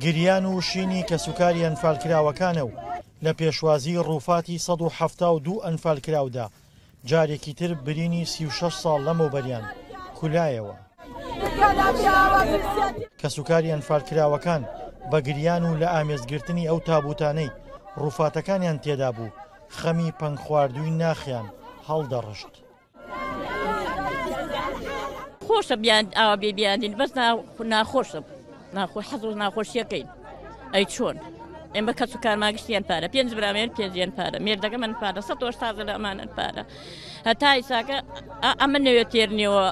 گریان و شینی کەسوکاری ئەنفالکراوەکانە و لە پێشوازی ڕووفاتی سەد و حەفتا و دوو ئەنفالکراودا جارێکی تر برینی سی و شەش ساڵ لەمەوبەریان کولایەوە کەسوکاری ئەنفالکراوەکان بە گریان و لە ئامێزگرتنی ئەو تابوتانەی ڕووفاتەکانیان تێدا بوو خەمی پەنگ خواردووی ناخیان هەڵدەڕشت. خۆشە بیان ئاوا بێ بیاندین بەس ناخۆشە ناخۆ حەز و ناخۆشیەکەین ئەی چۆن ئێمە کەس و کارماگشتیان پارە پێنج برامێن پێنجیان پارە مێردەکە من پارە سە تازە لە ئەمانەن پارە هەتا ئیساکە ئەمە نوێ تێرنیەوە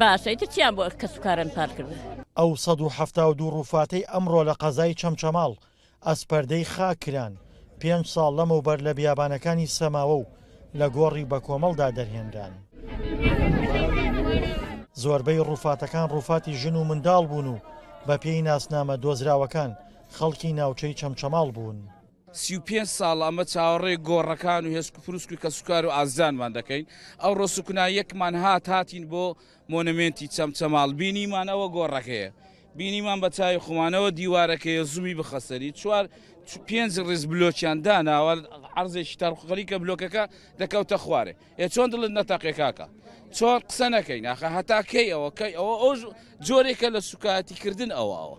باشە ئیتر چیان بۆ کەس و کارن پارکردن ئەو ١٧٢ ڕووفاتەی ئەمڕۆ لە قەزای چەمچەماڵ ئەسپەردەی خاک کران، پێنج ساڵ لەمەوبەر لە بیابانەکانی سەماوە و لە گۆڕی بەکۆمەڵدا دەرهێنران. زۆربەی ڕووفاتەکان ڕووفاتی ژن و منداڵ بوون و بەپێی ناسنامە دۆزراوەکان خەڵکی ناوچەی چەمچەماڵ بوون. سی و پێنج ساڵە ئەمە چاوەڕێی گۆڕەکان و هێسک و پروسک و کەسوکار و ئازیزانمان دەکەین. ئەوڕۆ سوکناییەکمان هات، هاتین بۆ مۆنمێنتی چەمچەماڵ بینیمان ئەوە گۆڕەکەیە بینیمان بە چاوی خۆمانەوە دیوارەکەیە زوومی بخە سەری چوار پێنج ڕیز بلۆکیان داناوە عەرزێکی تەرققلی کە بلۆکەکە دەکەوتە خوارێ ئێ چۆن دڵت نەتەقێ کاکە چۆن قسە نەکەین ناخە هەتا کەی ئەوە کەی ئەوە ئەو جۆرێکە لە سوکایەتیکردن ئەوە ئەوە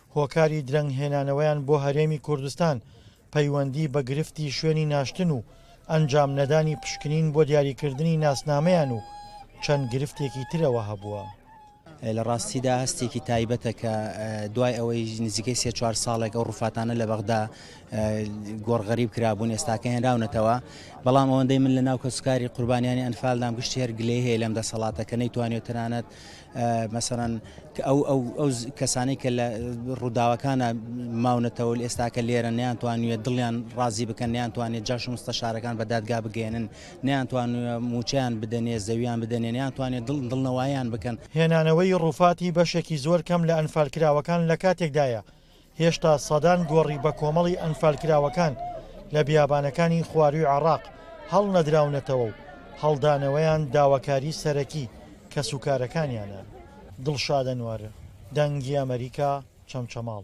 هۆکاری درەنگ هێنانەوەیان بۆ هەرێمی کوردستان پەیوەندی بە گرفتی شوێنی ناشتن و ئەنجام نەدانی پشکنین بۆ دیاریکردنی ناسنامەیان و چەند گرفتێکی ترەوە هەبووە. لە ڕاستیدا هەستێکی تایبەتە کە دوای ئەوەی نزیکەی سێ چوار ساڵێک ئەو ڕوفاتانە لە بەغدا گۆڕغەریب کرابوون ئێستاکە هێنراونەتەوە بەڵام ئەوەندەی من لە ناو کەسکاری قوربانیانی ئەنفالدام گشتی هەر گلەی هەیە لەم دەسەڵاتە کە نەیتوانێت تەنانەت مەسەەن ئەو ئەو ئەو کەسانی کە لە ڕووداوەکانە ماونەتەوە ئێستاکە لێرە نیان توانویە دڵیان ڕازی بکەن نیان توانێت جاش مستە شارەکان بە دادگا بگەێنن نیان توانوە موچیان بدەنێ زەویان بدەنێ نیان توانێت دڵ دڵنەوەیان بکەن هێنانەوەی ڕووفاتی بەشێکی زۆر کەم لە ئەنفالکراوەکان لە کاتێکدایە هێشتا سەدان گۆڕی بەکۆمەڵی ئەنفالکراوەکان لە بیابانەکانی خواروی عەڕاق هەڵنەدراونەتەوە و هەڵدانەوەیان داواکاری سەرەکی کەسوکارەکانیانە. دڵشاد ئەنوەر، دەنگی ئەمەریکا، چەمچەماڵ.